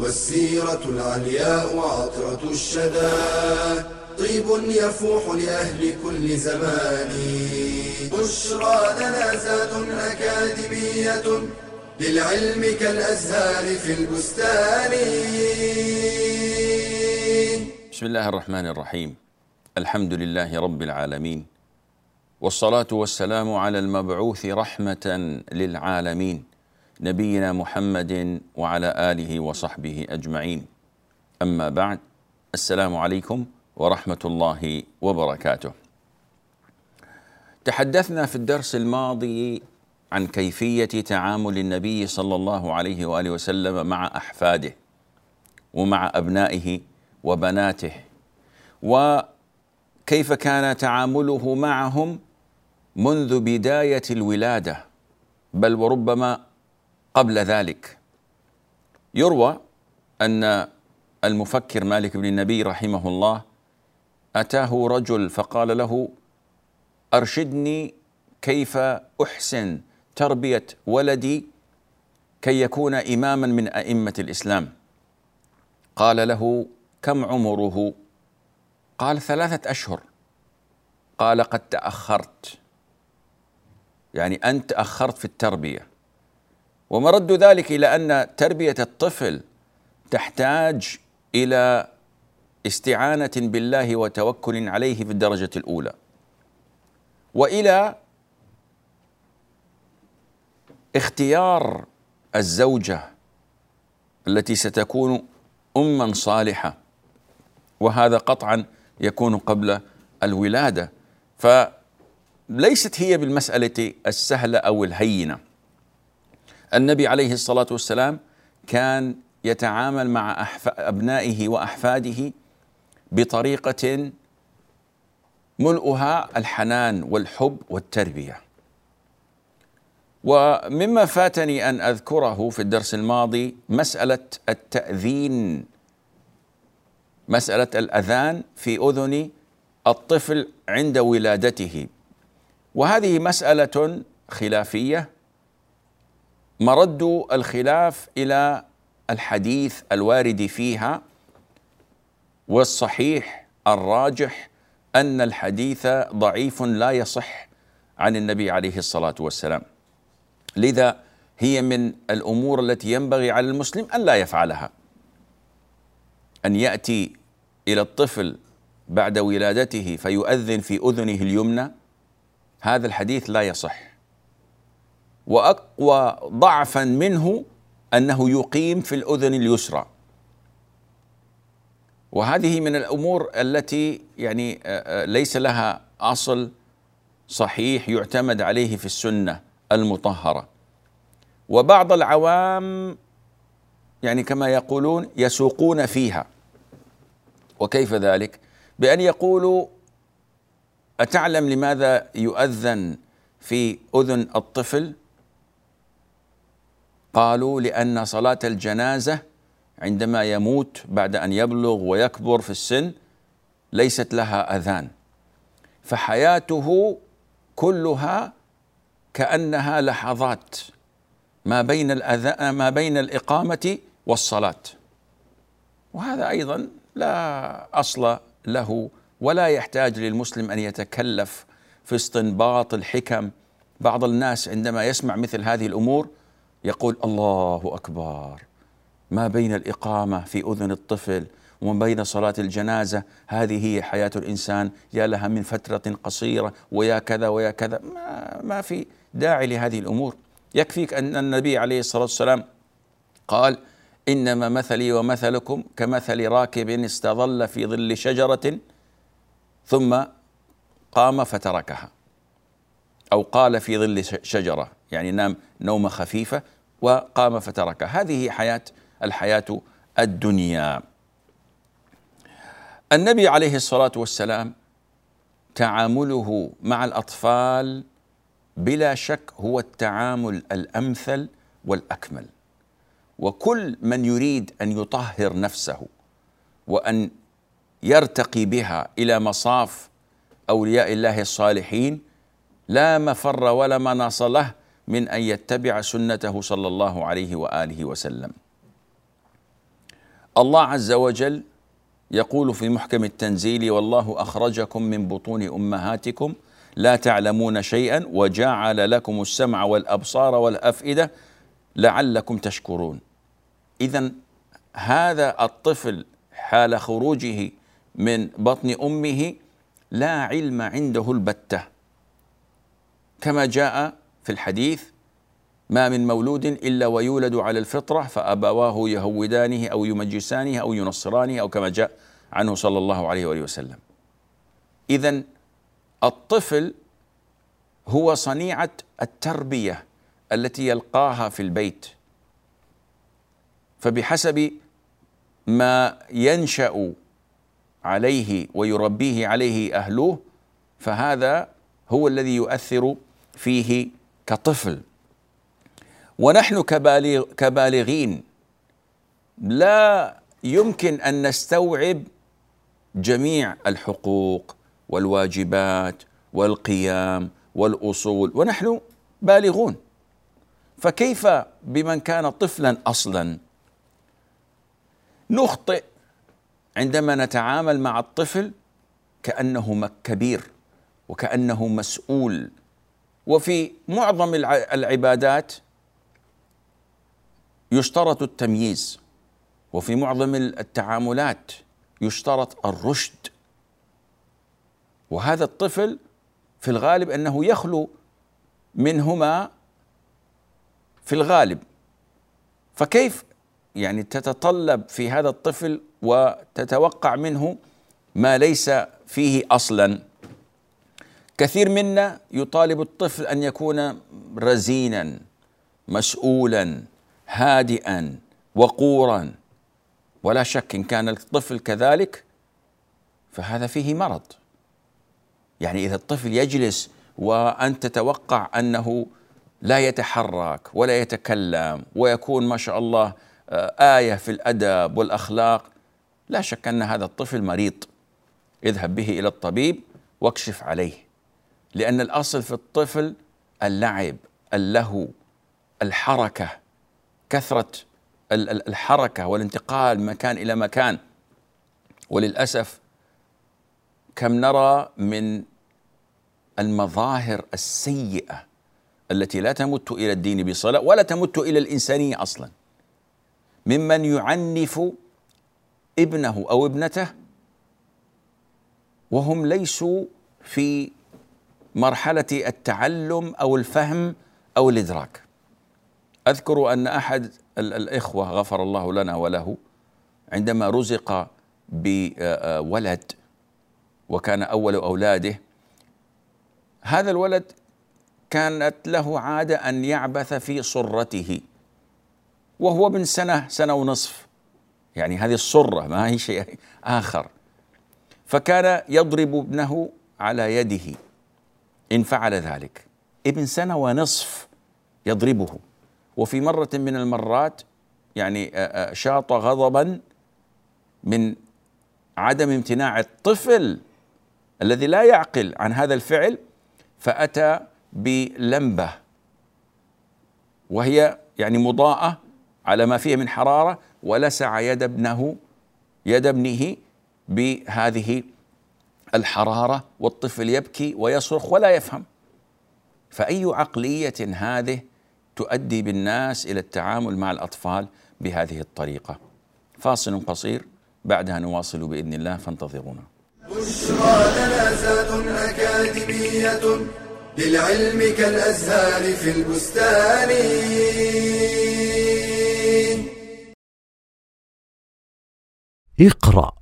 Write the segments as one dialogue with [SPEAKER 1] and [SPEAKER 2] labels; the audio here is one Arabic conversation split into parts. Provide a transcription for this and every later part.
[SPEAKER 1] والسيرة العلياء عطرة الشدى. طيب يفوح لأهل كل زمان. بشرى لنا زاد أكاديمية للعلم كالأزهار في البستان.
[SPEAKER 2] بسم الله الرحمن الرحيم. الحمد لله رب العالمين. والصلاة والسلام على المبعوث رحمة للعالمين. نبينا محمد وعلى آله وصحبه أجمعين. أما بعد السلام عليكم ورحمة الله وبركاته. تحدثنا في الدرس الماضي عن كيفية تعامل النبي صلى الله عليه وآله وسلم مع أحفاده ومع أبنائه وبناته وكيف كان تعامله معهم منذ بداية الولادة. بل وربما قبل ذلك. يروى أن المفكر مالك بن النبي رحمه الله أتاه رجل فقال له أرشدني كيف أحسن تربية ولدي كي يكون إماما من أئمة الإسلام؟ قال له كم عمره؟ قال ثلاثة أشهر. قال قد تأخرت. يعني أنت تأخرت في التربية. ومرد ذلك إلى أن تربية الطفل تحتاج إلى استعانة بالله وتوكل عليه في الدرجة الأولى وإلى اختيار الزوجة التي ستكون اما صالحة وهذا قطعا يكون قبل الولادة. فليست هي بالمسألة السهلة أو الهينة. النبي عليه الصلاة والسلام كان يتعامل مع أبنائه وأحفاده بطريقة ملؤها الحنان والحب والتربية. ومما فاتني أن أذكره في الدرس الماضي مسألة التأذين مسألة الأذان في أذن الطفل عند ولادته. وهذه مسألة خلافية مرد الخلاف إلى الحديث الوارد فيها والصحيح الراجح أن الحديث ضعيف لا يصح عن النبي عليه الصلاة والسلام. لذا هي من الأمور التي ينبغي على المسلم أن لا يفعلها. أن يأتي إلى الطفل بعد ولادته فيؤذن في أذنه اليمنى هذا الحديث لا يصح. وأقوى ضعفا منه أنه يقيم في الأذن اليسرى. وهذه من الأمور التي يعني آه، آه، ليس لها أصل صحيح يعتمد عليه في السنة المطهرة. وبعض العوام يعني كما يقولون يسوقون فيها. وكيف ذلك؟ بأن يقولوا أتعلم لماذا يؤذن في أذن الطفل؟ قالوا لأن صلاة الجنازة عندما يموت بعد أن يبلغ ويكبر في السن ليست لها أذان فحياته كلها كأنها لحظات ما بين الأذان ما بين الإقامة والصلاة. وهذا أيضا لا أصل له ولا يحتاج للمسلم أن يتكلف في استنباط الحكم. بعض الناس عندما يسمع مثل هذه الأمور يقول الله أكبر. ما بين الإقامة في أذن الطفل وما بين صلاة الجنازة هذه هي حياة الإنسان. يا لها من فترة قصيرة ويا كذا ويا كذا. ما, ما في داعي لهذه الأمور. يكفيك أن النبي عليه الصلاة والسلام قال إنما مثلي ومثلكم كمثل راكب استظل في ظل شجرة ثم قام فتركها أو قال في ظل شجرة. يعني نام نومة خفيفة وقام فتركها. هذه حياة الحياة الدنيا. النبي عليه الصلاة والسلام تعامله مع الأطفال بلا شك هو التعامل الأمثل والأكمل. وكل من يريد أن يطهر نفسه وأن يرتقي بها إلى مصاف أولياء الله الصالحين لا مفر ولا مناص له من أن يتبع سنته صلى الله عليه وآله وسلم. الله عز وجل يقول في محكم التنزيل والله أخرجكم من بطون أمهاتكم لا تعلمون شيئا وجعل لكم السمع والأبصار والأفئدة لعلكم تشكرون. اذا هذا الطفل حال خروجه من بطن أمه لا علم عنده البتة كما جاء في الحديث ما من مولود إلا ويولد على الفطرة فأبواه يهودانه أو يمجسانه أو ينصرانه أو كما جاء عنه صلى الله عليه وآله وسلم. اذا الطفل هو صنيعة التربية التي يلقاها في البيت فبحسب ما ينشأ عليه ويربيه عليه أهله فهذا هو الذي يؤثر فيه كطفل. ونحن كبالغ كبالغين لا يمكن أن نستوعب جميع الحقوق والواجبات والقيام والأصول. ونحن بالغون. فكيف بمن كان طفلا أصلا؟ نخطئ عندما نتعامل مع الطفل كأنه كبير وكأنه مسؤول. وفي معظم العبادات يشترط التمييز وفي معظم التعاملات يشترط الرشد. وهذا الطفل في الغالب أنه يخلو منهما في الغالب. فكيف يعني تتطلب في هذا الطفل وتتوقع منه ما ليس فيه أصلا؟ كثير منا يطالب الطفل أن يكون رزينا مسؤولا هادئا وقورا. ولا شك إن كان الطفل كذلك فهذا فيه مرض. يعني إذا الطفل يجلس وانت تتوقع أنه لا يتحرك ولا يتكلم ويكون ما شاء الله آه، آية في الأدب والأخلاق لا شك أن هذا الطفل مريض. اذهب به إلى الطبيب واكشف عليه. لأن الأصل في الطفل اللعب اللهو الحركة كثرة الحركة والانتقال من مكان إلى مكان. وللأسف كم نرى من المظاهر السيئة التي لا تمت إلى الدين بصله ولا تمت إلى الإنسانية أصلا. ممن يعنف ابنه أو ابنته وهم ليسوا في مرحلة التعلم أو الفهم أو الإدراك. أذكر أن أحد الإخوة غفر الله لنا وله عندما رزق بولد وكان أول أولاده هذا الولد كانت له عادة أن يعبث في صرته وهو من سنة سنة ونصف. يعني هذه الصرة ما هي شيء آخر. فكان يضرب ابنه على يده. إن فعل ذلك. ابن سنة ونصف يضربه. وفي مرة من المرات يعني شاط غضبا من عدم امتناع الطفل الذي لا يعقل عن هذا الفعل فأتى بلمبة. وهي يعني مضاءة على ما فيها من حرارة ولسع يد ابنه يد ابنه بهذه الحرارة والطفل يبكي ويصرخ ولا يفهم فأي عقلية هذه تؤدي بالناس إلى التعامل مع الأطفال بهذه الطريقة. فاصل قصير بعدها نواصل بإذن الله فانتظرونا.
[SPEAKER 1] بشرى لنا أكاديمية للعلم كالأزهار في البستان.
[SPEAKER 3] اقرأ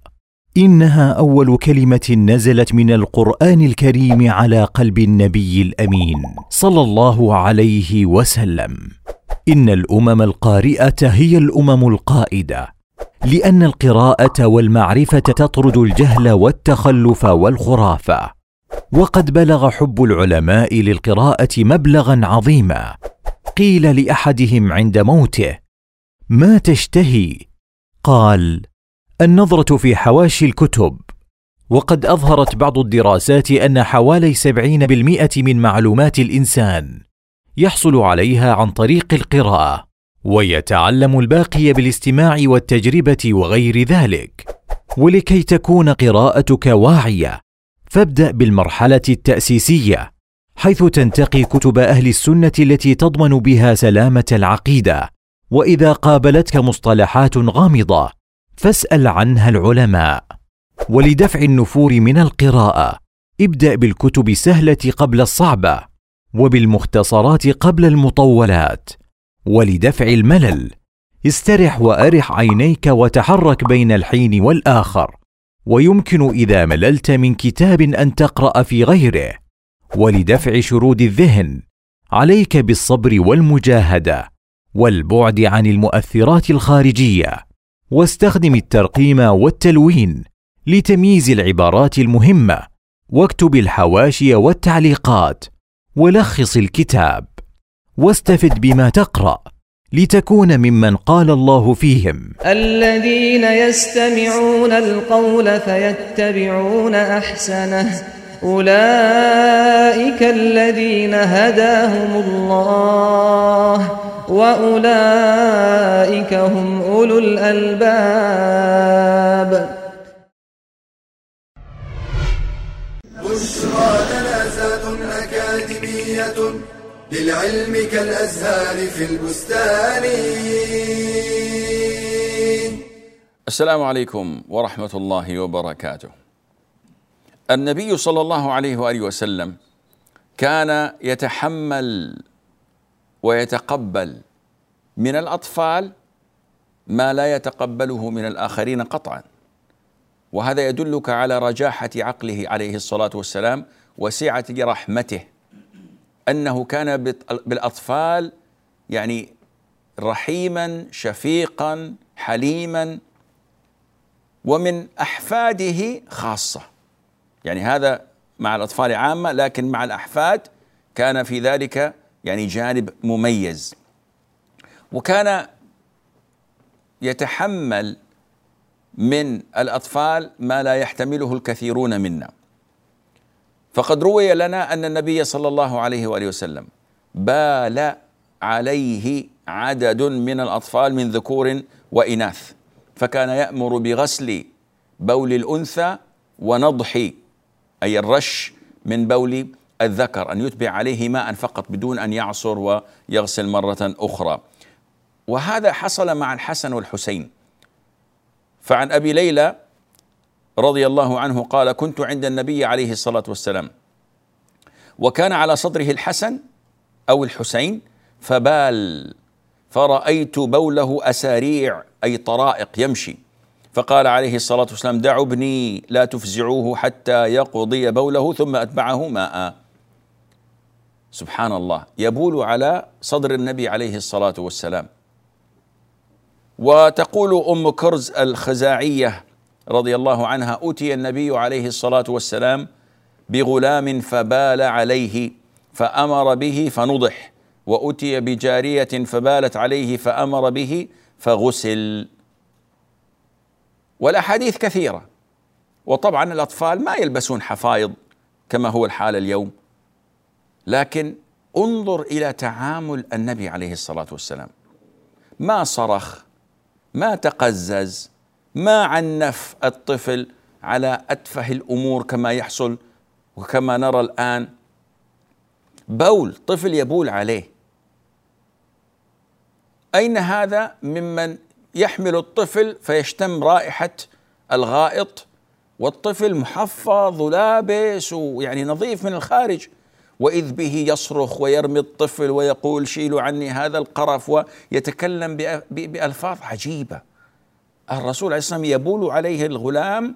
[SPEAKER 3] إنها أول كلمة نزلت من القرآن الكريم على قلب النبي الأمين صلى الله عليه وسلم. إن الأمم القارئة هي الأمم القائدة لأن القراءة والمعرفة تطرد الجهل والتخلف والخرافة. وقد بلغ حب العلماء للقراءة مبلغا عظيما. قيل لأحدهم عند موته ما تشتهي؟ قال النظرة في حواشي الكتب. وقد أظهرت بعض الدراسات أن حوالي سبعين بالمئة من معلومات الإنسان يحصل عليها عن طريق القراءة ويتعلم الباقي بالاستماع والتجربة وغير ذلك. ولكي تكون قراءتك واعية فابدأ بالمرحلة التأسيسية حيث تنتقي كتب أهل السنة التي تضمن بها سلامة العقيدة. وإذا قابلتك مصطلحات غامضة فاسأل عنها العلماء. ولدفع النفور من القراءة. ابدأ بالكتب السهلة قبل الصعبة وبالمختصرات قبل المطولات. ولدفع الملل. استرح وأرح عينيك وتحرك بين الحين والآخر. ويمكن إذا مللت من كتاب أن تقرأ في غيره. ولدفع شرود الذهن. عليك بالصبر والمجاهدة. والبعد عن المؤثرات الخارجية. واستخدم الترقيم والتلوين لتمييز العبارات المهمة واكتب الحواشي والتعليقات ولخص الكتاب واستفد بما تقرأ لتكون ممن قال الله فيهم.
[SPEAKER 4] الذين يستمعون القول فيتبعون أحسنه. أولئك الذين هداهم الله. وأولئك هم أولو الألباب
[SPEAKER 1] بشرى لنا زاد أكاديمية للعلم كالأزهار في البستان
[SPEAKER 2] السلام عليكم ورحمة الله وبركاته. النبي صلى الله عليه وآله وسلم كان يتحمل ويتقبل من الأطفال ما لا يتقبله من الآخرين قطعا. وهذا يدلك على رجاحة عقله عليه الصلاة والسلام وسعة رحمته أنه كان بالأطفال يعني رحيما شفيقا حليما ومن أحفاده خاصة يعني هذا مع الأطفال عامة لكن مع الأحفاد كان في ذلك يعني جانب مميز. وكان يتحمل من الأطفال ما لا يحتمله الكثيرون منا. فقد روي لنا أن النبي صلى الله عليه وآله وسلم بال عليه عدد من الأطفال من ذكور وإناث فكان يأمر بغسل بول الأنثى ونضح أي الرش من بول الذكر أن يتبع عليه ماء فقط بدون أن يعصر ويغسل مرة أخرى. وهذا حصل مع الحسن والحسين. فعن أبي ليلى رضي الله عنه قال كنت عند النبي عليه الصلاة والسلام وكان على صدره الحسن أو الحسين فبال فرأيت بوله أساريع أي طرائق يمشي. فقال عليه الصلاة والسلام دعوا ابني لا تفزعوه حتى يقضي بوله ثم أتبعه ماء. سبحان الله يبول على صدر النبي عليه الصلاة والسلام. وتقول أم كرز الخزاعية رضي الله اتي أوتي النبي عليه الصلاة والسلام بغلام فبال عليه فأمر به فنضح. واتي بجارية فبالت عليه فأمر به فغسل. والأحاديث كثيرة. وطبعا الأطفال ما يلبسون حفايض كما هو الحال اليوم. لكن انظر إلى تعامل النبي عليه الصلاة والسلام. ما صرخ ما تقزز ما عنف الطفل على أتفه الأمور كما يحصل وكما نرى الآن. بول طفل يبول عليه. أين هذا ممن يحمل الطفل فيشتم رائحة الغائط والطفل محفظ ولابس ويعني نظيف من الخارج؟ وإذ به يصرخ ويرمي الطفل ويقول شيلوا عني هذا القرف ويتكلم بألفاظ عجيبة. الرسول عليه والسلام يبول عليه الغلام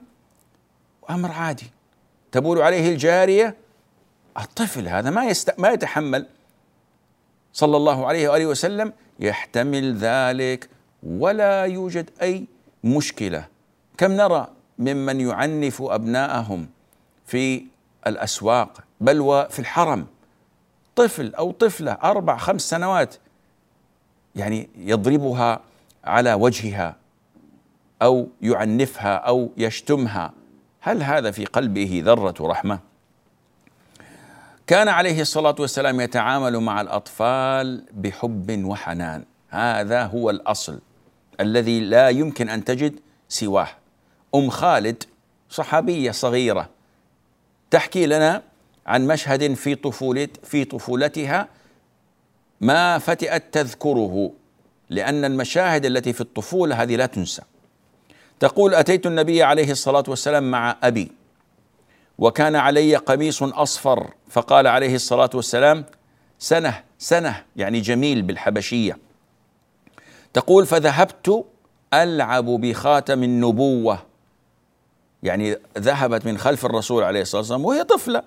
[SPEAKER 2] أمر عادي. تبول عليه الجارية الطفل هذا ما يست... ما يتحمل. صلى الله عليه وآله وسلم يحتمل ذلك ولا يوجد أي مشكلة. كم نرى ممن يعنف أبناءهم في الأسواق بل وفي الحرم. طفل أو طفلة أربع خمس سنوات يعني يضربها على وجهها أو يعنفها أو يشتمها. هل هذا في قلبه ذرة رحمة؟ كان عليه الصلاة والسلام يتعامل مع الأطفال بحب وحنان. هذا هو الأصل الذي لا يمكن أن تجد سواه. أم خالد صحابية صغيرة. تحكي لنا عن مشهد في طفولة في طفولتها ما فتئت تذكره لأن المشاهد التي في الطفولة هذه لا تنسى. تقول أتيت النبي عليه الصلاة والسلام مع أبي وكان علي قميص أصفر فقال عليه الصلاة والسلام سنة سنة. يعني جميل بالحبشية. تقول فذهبت ألعب بخاتم النبوة. يعني ذهبت من خلف الرسول عليه الصلاة والسلام وهي طفلة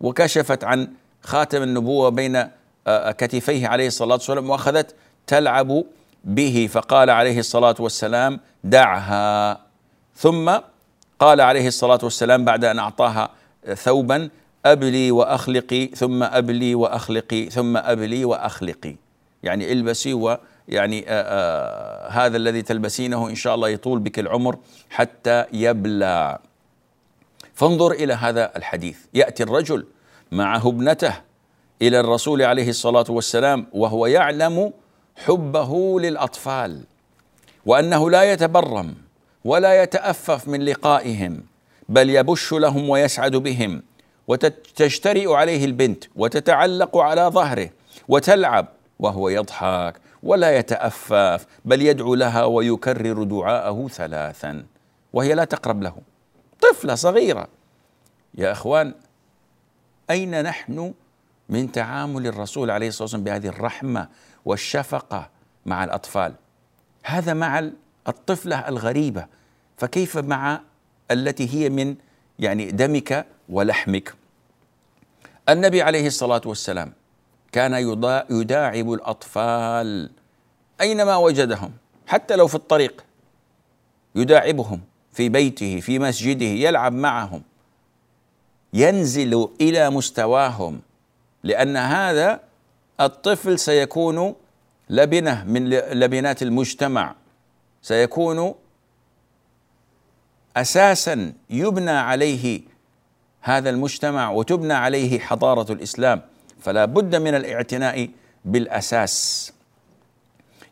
[SPEAKER 2] وكشفت عن خاتم النبوة بين آه، آه، كتفيه عليه الصلاة والسلام وأخذت تلعب به فقال عليه الصلاة والسلام دعها. ثم قال عليه الصلاة والسلام بعد أن أعطاها ثوبا أبلي وأخلقي ثم أبلي وأخلقي ثم أبلي وأخلقي. يعني البسي ويعني آآ آه، آآ هذا الذي تلبسينه إن شاء الله يطول بك العمر حتى يبلى. فانظر إلى هذا الحديث. يأتي الرجل معه ابنته إلى الرسول عليه الصلاة والسلام وهو يعلم حبه للأطفال وأنه لا يتبرم ولا يتأفف من لقائهم بل يبش لهم ويسعد بهم وتجترئ عليه البنت وتتعلق على ظهره وتلعب وهو يضحك. ولا يتأفف بل يدعو لها ويكرر دعاءه ثلاثا وهي لا تقرب له. طفلة صغيرة. يا أخوان أين نحن من تعامل الرسول عليه الصلاة والسلام بهذه الرحمة والشفقة مع الأطفال؟ هذا مع الطفلة الغريبة. فكيف مع التي هي من يعني دمك ولحمك؟ النبي عليه الصلاة والسلام كان يداعب الأطفال أينما وجدهم حتى لو في الطريق يداعبهم في بيته في مسجده يلعب معهم ينزل إلى مستواهم لأن هذا الطفل سيكون لبنة من لبنات المجتمع سيكون أساسا يبنى عليه هذا المجتمع وتبنى عليه حضارة الإسلام. فلا بد من الاعتناء بالأساس.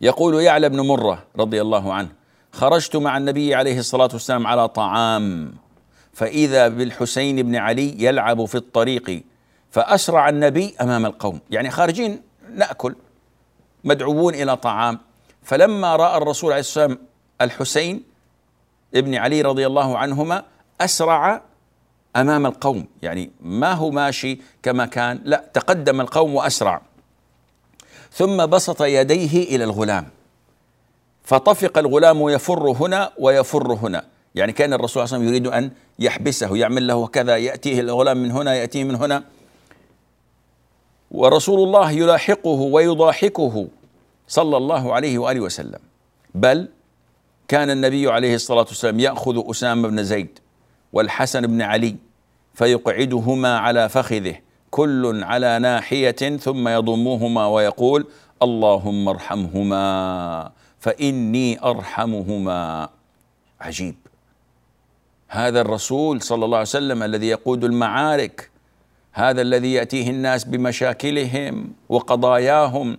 [SPEAKER 2] يقول يعلى بن مرة رضي الله عنه خرجت مع النبي عليه الصلاة والسلام على طعام فإذا بالحسين بن علي يلعب في الطريق فأسرع النبي أمام القوم. يعني خارجين نأكل مدعوون إلى طعام. فلما رأى الرسول عليه الصلاه والسلام الحسين ابن علي رضي الله عنهما أسرع أمام القوم. يعني ما هو ماشي كما كان لا تقدم القوم وأسرع. ثم بسط يديه إلى الغلام. فطفق الغلام يفر هنا ويفر هنا. يعني كان الرسول صلى الله عليه وسلم يريد أن يحبسه يعمل له كذا يأتيه الغلام من هنا يأتيه من هنا. ورسول الله يلاحقه ويضاحكه صلى الله عليه وآله وسلم. بل كان النبي عليه الصلاة والسلام يأخذ أسامة بن زيد والحسن بن علي فيقعدهما على فخذه. كل على ناحية ثم يضمهما ويقول اللهم ارحمهما فإني أرحمهما. عجيب. هذا الرسول صلى الله عليه وسلم الذي يقود المعارك هذا الذي يأتيه الناس بمشاكلهم وقضاياهم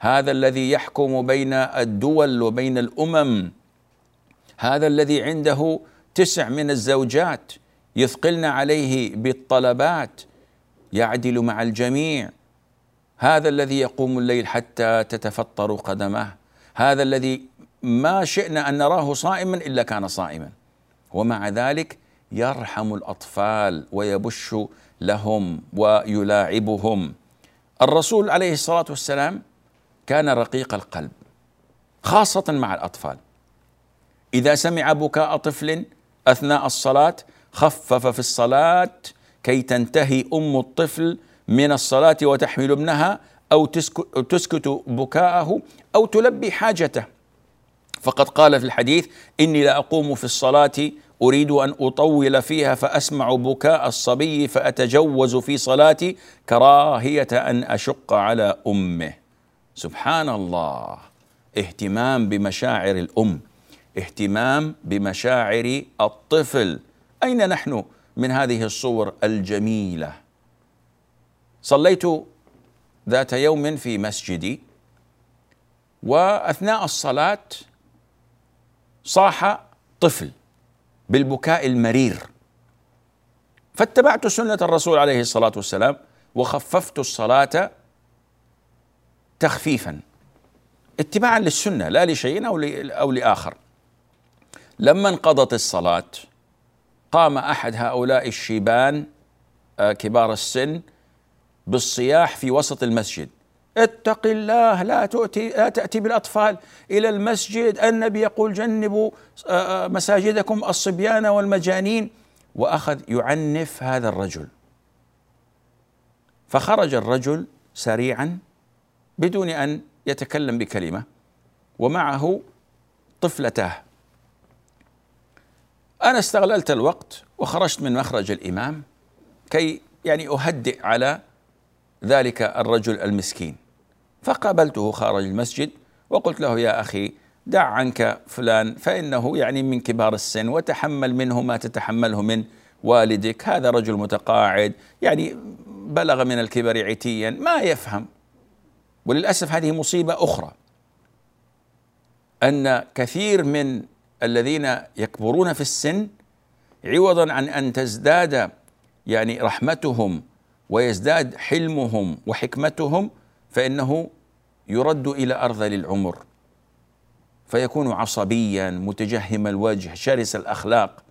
[SPEAKER 2] هذا الذي يحكم بين الدول وبين الأمم هذا الذي عنده تسع من الزوجات يثقلن عليه بالطلبات يعدل مع الجميع. هذا الذي يقوم الليل حتى تتفطر قدمه هذا الذي ما شئنا أن نراه صائما إلا كان صائما. ومع ذلك يرحم الأطفال ويبش لهم ويلاعبهم. الرسول عليه الصلاة والسلام كان رقيق القلب خاصة مع الأطفال. إذا سمع بكاء طفل أثناء الصلاة خفف في الصلاة كي تنتهي أم الطفل من الصلاة وتحمل ابنها أو تسكت بكاءه أو تلبي حاجته. فقد قال في الحديث إني لأقوم في الصلاة أريد أن أطول فيها فأسمع بكاء الصبي فأتجوز في صلاتي كراهية أن أشق على أمه. سبحان الله. اهتمام بمشاعر الأم اهتمام بمشاعر الطفل. أين نحن؟ من هذه الصور الجميلة. صليت ذات يوم في مسجدي وأثناء الصلاة صاح طفل بالبكاء المرير. فاتبعت سنة الرسول عليه الصلاة والسلام وخففت الصلاة تخفيفا اتباعا للسنة لا لشيء أو لآخر. لما انقضت الصلاة قام أحد هؤلاء الشيبان آه، كبار السن بالصياح في وسط المسجد. اتق الله لا تؤتي لا تأتي بالأطفال إلى المسجد. النبي يقول جنبوا آه، آه، مساجدكم الصبيان والمجانين. وأخذ يعنف هذا الرجل. فخرج الرجل سريعا بدون أن يتكلم بكلمة ومعه طفلتاه. أنا استغللت الوقت وخرجت من مخرج الإمام كي يعني أهدئ على ذلك الرجل المسكين. فقابلته خارج المسجد وقلت له يا أخي دع عنك فلان فإنه يعني من كبار السن وتحمل منه ما تتحمله من والدك هذا رجل متقاعد يعني بلغ من الكبر عتيا ما يفهم. وللأسف هذه مصيبة أخرى أن كثير من الذين يكبرون في السن عوضا عن أن تزداد يعني رحمتهم ويزداد حلمهم وحكمتهم فإنه يرد إلى ارذل العمر فيكون عصبيا متجهم الوجه شرس الأخلاق.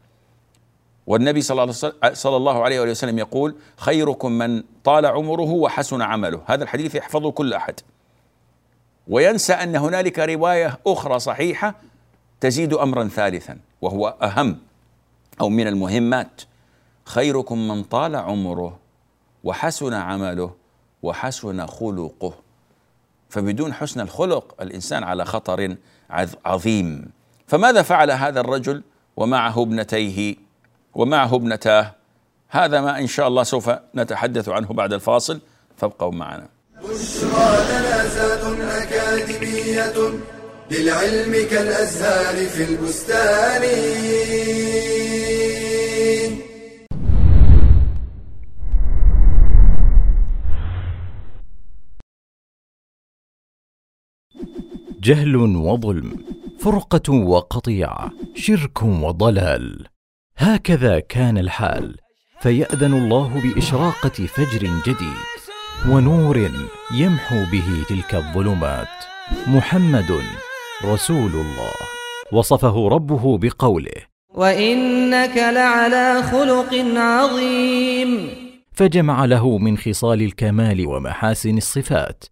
[SPEAKER 2] والنبي صلى الله عليه وسلم يقول خيركم من طال عمره وحسن عمله. هذا الحديث يحفظه كل أحد. وينسى أن هنالك رواية أخرى صحيحة تزيد امرا ثالثا وهو أهم أو من المهمات. خيركم من طال عمره وحسن عمله وحسن خلقه. فبدون حسن الخلق الإنسان على خطر عظيم. فماذا فعل هذا الرجل ومعه ابنتيه ومعه ابنتاه؟ هذا ما إن شاء الله سوف نتحدث عنه بعد الفاصل. فابقوا معنا.
[SPEAKER 1] بشرى لنا أكاديمية للعلم كالأزهار في البستان.
[SPEAKER 3] جهل وظلم فرقة وقطيعه شرك وضلال هكذا كان الحال فيأذن الله بإشراقة فجر جديد ونور يمحو به تلك الظلمات. محمد رسول الله. وصفه ربه بقوله
[SPEAKER 4] وانك لعلى خلق عظيم.
[SPEAKER 3] فجمع له من خصال الكمال ومحاسن الصفات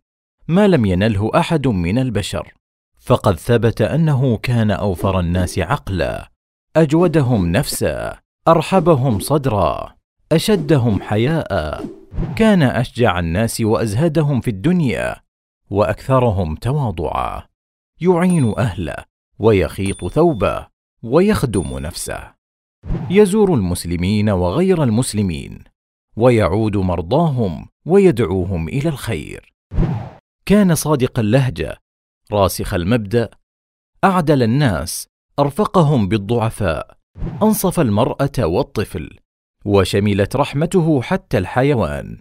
[SPEAKER 3] ما لم ينله أحد من البشر. فقد ثبت أنه كان أوفر الناس عقلا أجودهم نفسا أرحبهم صدرا أشدهم حياء. كان أشجع الناس وأزهدهم في الدنيا وأكثرهم تواضعا. يعين أهله ويخيط ثوبه ويخدم نفسه. يزور المسلمين وغير المسلمين ويعود مرضاهم ويدعوهم إلى الخير. كان صادق اللهجة راسخ المبدأ أعدل الناس أرفقهم بالضعفاء أنصف المرأة والطفل وشملت رحمته حتى الحيوان.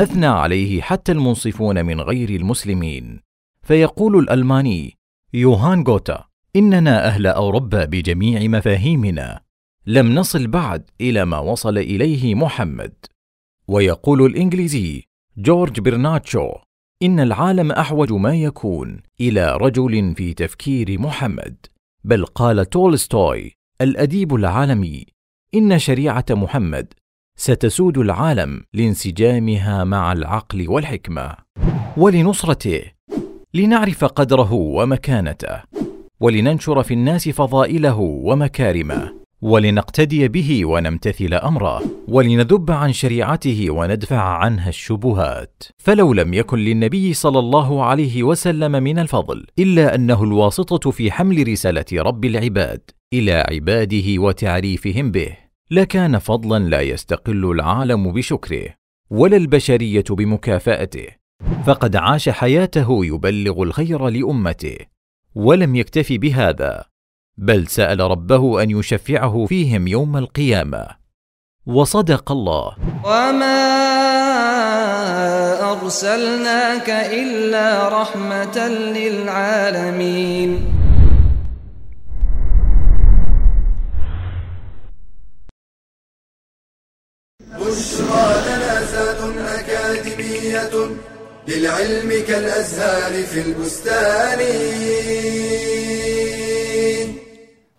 [SPEAKER 3] أثنى عليه حتى المنصفون من غير المسلمين. فيقول الألماني يوهان غوتا إننا أهل أوروبا بجميع مفاهيمنا. لم نصل بعد إلى ما وصل إليه محمد. ويقول الإنجليزي جورج برناتشو إن العالم أحوج ما يكون إلى رجل في تفكير محمد. بل قال تولستوي الأديب العالمي إن شريعة محمد ستسود العالم لانسجامها مع العقل والحكمة. ولنصرته لنعرف قدره ومكانته ولننشر في الناس فضائله ومكارمه ولنقتدي به ونمتثل أمره ولنذب عن شريعته وندفع عنها الشبهات. فلو لم يكن للنبي صلى الله عليه وسلم من الفضل إلا أنه الواسطة في حمل رسالة رب العباد إلى عباده وتعريفهم به لكان فضلا لا يستقل العالم بشكره ولا البشرية بمكافأته. فقد عاش حياته يبلغ الخير لأمته ولم يكتف بهذا بل سأل ربه أن يشفعه فيهم يوم القيامة. وصدق الله.
[SPEAKER 4] وما أرسلناك إلا رحمة للعالمين.
[SPEAKER 1] بشرى لنا زاد أكاديمية للعلم كالأزهار في البستان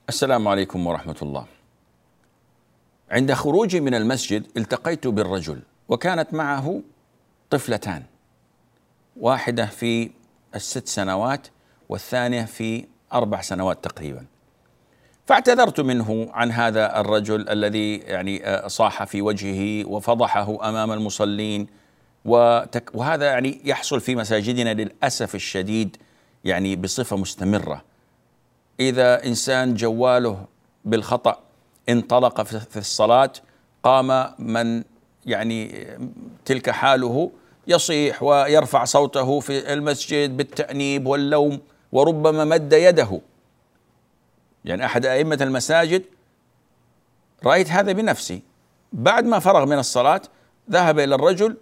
[SPEAKER 2] السلام عليكم ورحمة الله. عند خروجي من المسجد التقيت بالرجل وكانت معه طفلتان واحدة في الست سنوات والثانية في أربع سنوات تقريبا. فاعتذرت منه عن هذا الرجل الذي يعني آه، صاح في وجهه وفضحه أمام المصلين وهذا يعني يحصل في مساجدنا للأسف الشديد يعني بصفة مستمرة. إذا إنسان جواله بالخطأ انطلق في الصلاة قام من يعني تلك حاله يصيح ويرفع صوته في المسجد بالتأنيب واللوم وربما مد يده يعني أحد أئمة المساجد رأيت هذا بنفسي بعد ما فرغ من الصلاة ذهب إلى الرجل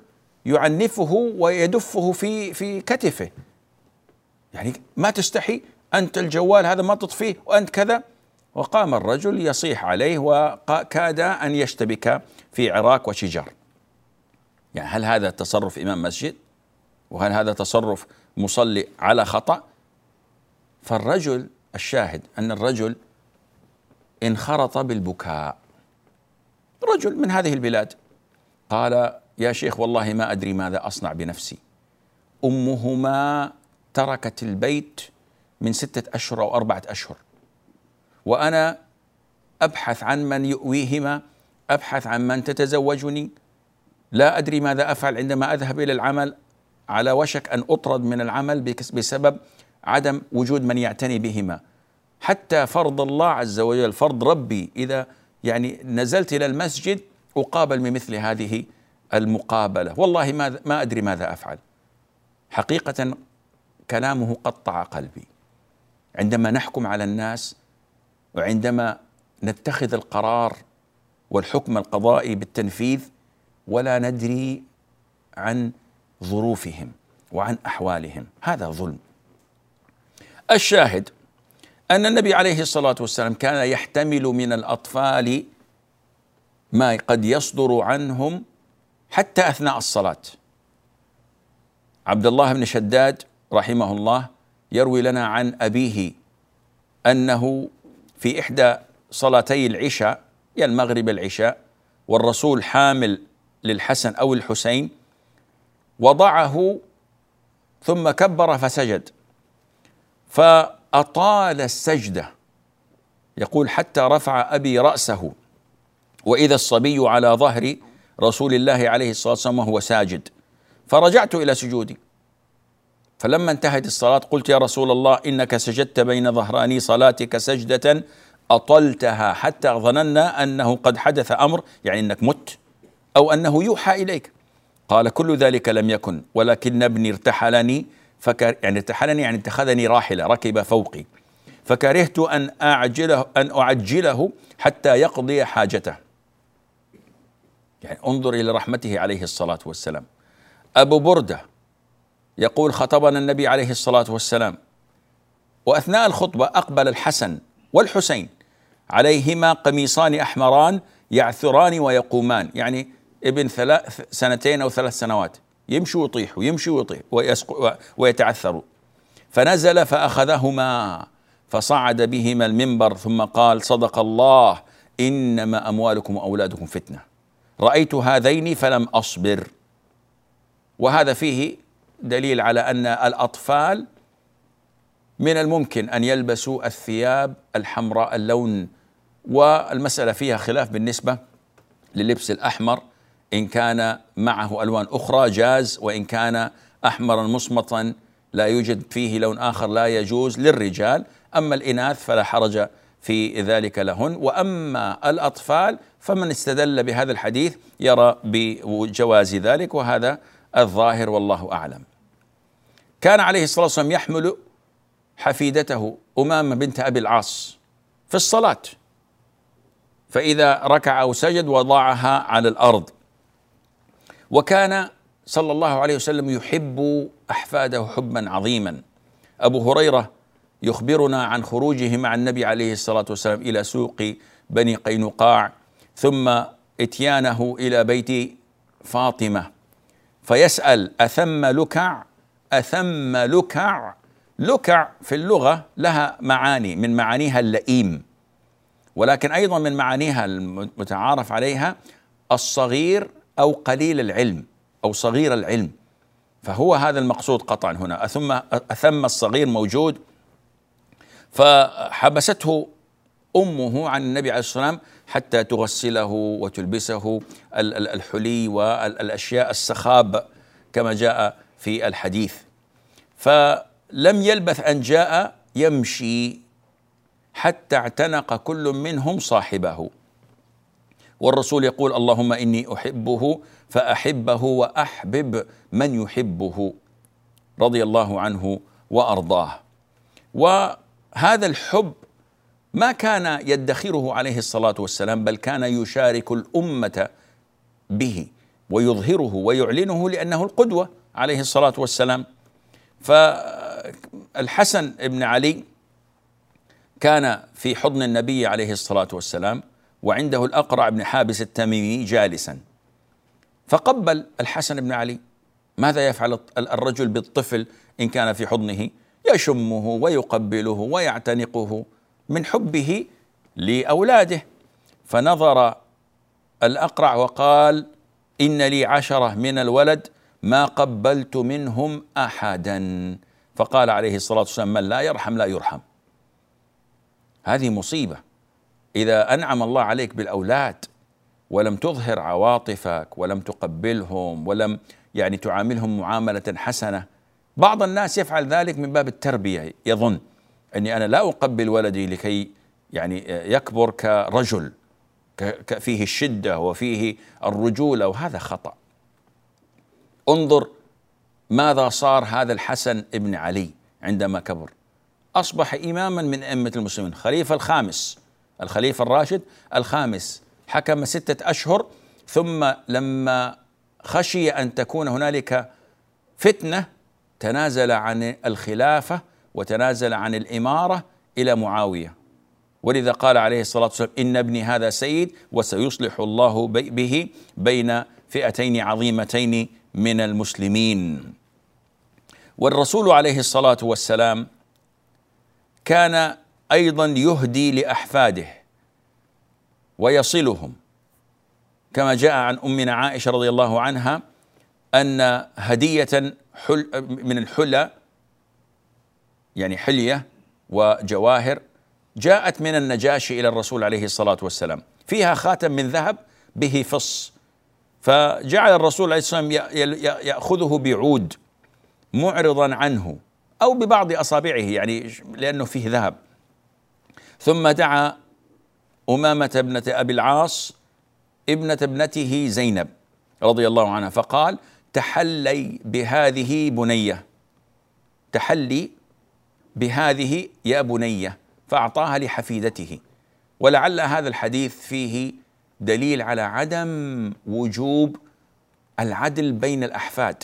[SPEAKER 2] يعنفه ويدفه في في كتفه. يعني ما تستحي أنت الجوال هذا ما تطفيه وأنت كذا. وقام الرجل يصيح عليه وكاد أن يشتبك في عراك وشجار. يعني هل هذا تصرف إمام مسجد؟ وهل هذا تصرف مصلي على خطأ؟ فالرجل الشاهد أن الرجل انخرط بالبكاء. رجل من هذه البلاد. قال يا شيخ والله ما أدري ماذا أصنع بنفسي. أمهما تركت البيت من ستة أشهر أو أربعة أشهر. وأنا أبحث عن من يؤويهما أبحث عن من تتزوجني. لا أدري ماذا أفعل عندما أذهب إلى العمل. على وشك أن أطرد من العمل بسبب عدم وجود من يعتني بهما. حتى فرض الله عز وجل فرض ربي إذا يعني نزلت إلى المسجد أقابل بمثل هذه المقابلة. والله ما, ما أدري ماذا أفعل. حقيقة كلامه قطع قلبي. عندما نحكم على الناس وعندما نتخذ القرار والحكم القضائي بالتنفيذ ولا ندري عن ظروفهم وعن أحوالهم. هذا ظلم. الشاهد أن النبي عليه الصلاة والسلام كان يحتمل من الأطفال ما قد يصدر عنهم حتى أثناء الصلاة. عبد الله بن شداد رحمه الله يروي لنا عن أبيه أنه في إحدى صلاتي العشاء يا المغرب العشاء والرسول حامل للحسن أو الحسين وضعه ثم كبر فسجد. فأطال السجدة. يقول حتى رفع أبي رأسه. وإذا الصبي على ظهر رسول الله عليه الصلاة والسلام وهو ساجد. فرجعت إلى سجودي. فلما انتهت الصلاة قلت يا رسول الله إنك سجدت بين ظهراني صلاتك سجدة أطلتها حتى ظننا أنه قد حدث أمر يعني إنك مت أو أنه يوحى إليك. قال كل ذلك لم يكن ولكن ابني ارتحلني فكر يعني ارتحلني يعني اتخذني راحلة ركب فوقي. فكرهت أن أعجله أن أعجله حتى يقضي حاجته. يعني انظر إلى رحمته عليه الصلاة والسلام. أبو بردة يقول خطبنا النبي عليه الصلاة والسلام وأثناء الخطبة أقبل الحسن والحسين عليهما قميصان أحمران يعثران ويقومان يعني ابن ثلاث سنتين أو ثلاث سنوات يمشي ويطيح ويمشي ويطيح ويتعثر. فنزل فأخذهما فصعد بهما المنبر ثم قال صدق الله إنما أموالكم وأولادكم فتنة. رأيت هذين فلم أصبر. وهذا فيه دليل على أن الأطفال من الممكن أن يلبسوا الثياب الحمراء اللون والمسألة فيها خلاف بالنسبة للبس الأحمر. إن كان معه ألوان أخرى جاز وإن كان أحمرا مصمتا لا يوجد فيه لون آخر لا يجوز للرجال. أما الإناث فلا حرج في ذلك لهن. وأما الأطفال فمن استدل بهذا الحديث يرى بجواز ذلك وهذا الظاهر والله أعلم. كان عليه الصلاة والسلام يحمل حفيدته أمامة بنت أبي العاص في الصلاة فإذا ركع أو سجد وضعها على الأرض. وكان صلى الله عليه وسلم يحب أحفاده حبا عظيما. أبو هريرة يخبرنا عن خروجه مع النبي عليه الصلاة والسلام إلى سوق بني قينقاع ثم إتيانه إلى بيت فاطمة. فيسأل أثم لكع؟ أثم لكع؟ لكع في اللغة لها معاني من معانيها اللئيم. ولكن أيضا من معانيها المتعارف عليها الصغير أو قليل العلم أو صغير العلم. فهو هذا المقصود قطعا هنا. أثم أثم الصغير موجود فحبسته أمه عن النبي عليه الصلاة والسلام حتى تغسله وتلبسه الحلي والأشياء السخاب كما جاء في الحديث. فلم يلبث أن جاء يمشي حتى اعتنق كل منهم صاحبه. والرسول يقول اللهم إني أحبه فأحبه وأحبب من يحبه رضي الله عنه وأرضاه. وهذا الحب ما كان يدخره عليه الصلاة والسلام بل كان يشارك الأمة به ويظهره ويعلنه لأنه القدوة عليه الصلاة والسلام. فالحسن بن علي كان في حضن النبي عليه الصلاة والسلام وعنده الأقرع بن حابس التميمي جالسا. فقبل الحسن بن علي ماذا يفعل الرجل بالطفل إن كان في حضنه؟ يشمه ويقبله ويعتنقه. من حبه لأولاده. فنظر الأقرع وقال إن لي عشرة من الولد ما قبلت منهم أحدا. فقال عليه الصلاة والسلام من لا يرحم لا يرحم. هذه مصيبة. إذا أنعم الله عليك بالأولاد ولم تظهر عواطفك ولم تقبلهم ولم يعني تعاملهم معاملة حسنة بعض الناس يفعل ذلك من باب التربية يظن. أني أنا لا أقبل ولدي لكي يعني يكبر كرجل فيه الشدة وفيه الرجولة وهذا خطأ. انظر ماذا صار هذا الحسن ابن علي عندما كبر. أصبح إماما من أئمة المسلمين. خليفه الخامس الخليفة الراشد الخامس حكم ستة أشهر ثم لما خشي أن تكون هنالك فتنة تنازل عن الخلافة وتنازل عن الإمارة إلى معاوية. ولذا قال عليه الصلاة والسلام إن ابني هذا سيد وسيصلح الله به بين فئتين عظيمتين من المسلمين. والرسول عليه الصلاة والسلام كان أيضا يهدي لأحفاده ويصلهم كما جاء عن امنا عائشة رضي الله عنها أن هدية حل من الحلى يعني حلية وجواهر جاءت من النجاشي إلى الرسول عليه الصلاة والسلام. فيها خاتم من ذهب به فص. فجعل الرسول عليه الصلاة والسلام يأخذه بعود معرضا عنه أو ببعض أصابعه يعني لأنه فيه ذهب. ثم دعا أمامة ابنة أبي العاص ابنة ابنته زينب رضي الله عنها فقال تحلي بهذه بنية. تحلي بهذه يا بنيه فأعطاها لحفيدته. ولعل هذا الحديث فيه دليل على عدم وجوب العدل بين الأحفاد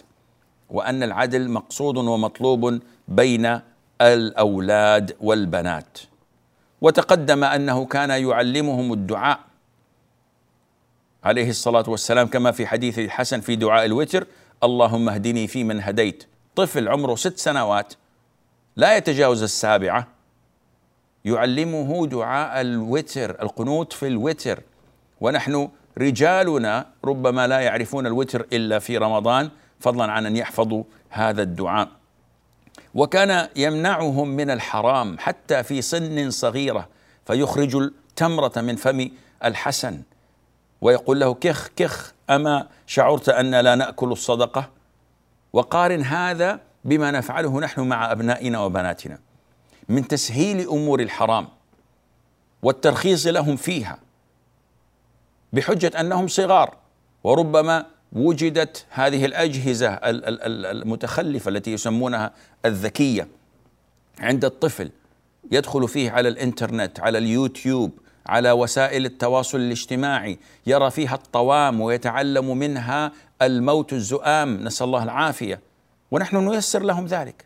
[SPEAKER 2] وأن العدل مقصود ومطلوب بين الأولاد والبنات. وتقدم أنه كان يعلمهم الدعاء عليه الصلاة والسلام كما في حديث الحسن في دعاء الوتر اللهم اهدني فيمن هديت طفل عمره ست سنوات لا يتجاوز السابعة. يعلمه دعاء الوتر القنوت في الوتر. ونحن رجالنا ربما لا يعرفون الوتر إلا في رمضان فضلا عن أن يحفظوا هذا الدعاء. وكان يمنعهم من الحرام حتى في سن صغيرة فيخرج التمرة من فم الحسن. ويقول له كخ كخ أما شعرت أن لا نأكل الصدقة؟ وقارن هذا بما نفعله نحن مع أبنائنا وبناتنا من تسهيل أمور الحرام والترخيص لهم فيها بحجة أنهم صغار وربما وجدت هذه الأجهزة المتخلفة التي يسمونها الذكية عند الطفل يدخل فيه على الإنترنت على اليوتيوب على وسائل التواصل الاجتماعي يرى فيها الطوام ويتعلم منها الموت الزؤام نسأل الله العافية. ونحن نيسر لهم ذلك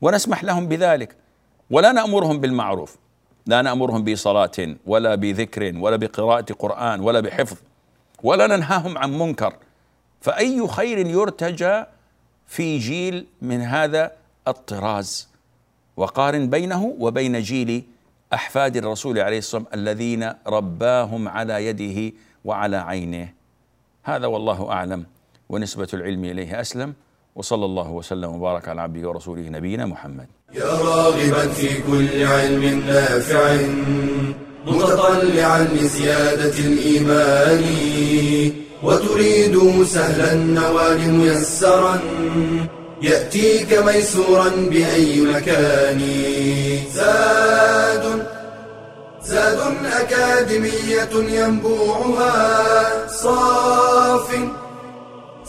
[SPEAKER 2] ونسمح لهم بذلك ولا نأمرهم بالمعروف لا نأمرهم بصلاة ولا بذكر ولا بقراءة قرآن ولا بحفظ ولا ننهاهم عن منكر. فأي خير يرتجى في جيل من هذا الطراز؟ وقارن بينه وبين جيل أحفاد الرسول عليه الصلاة والسلام الذين رباهم على يده وعلى عينه هذا والله أعلم ونسبة العلم إليه أسلم. وصلى الله وسلم وبارك على عبده ورسوله نبينا محمد.
[SPEAKER 1] يا راغبا في كل علم نافع متطلعا لزيادة الإيمان وتريد سهلا النوال ميسرا يأتيك ميسورا بأي مكان. زاد زاد أكاديمية ينبوعها صاف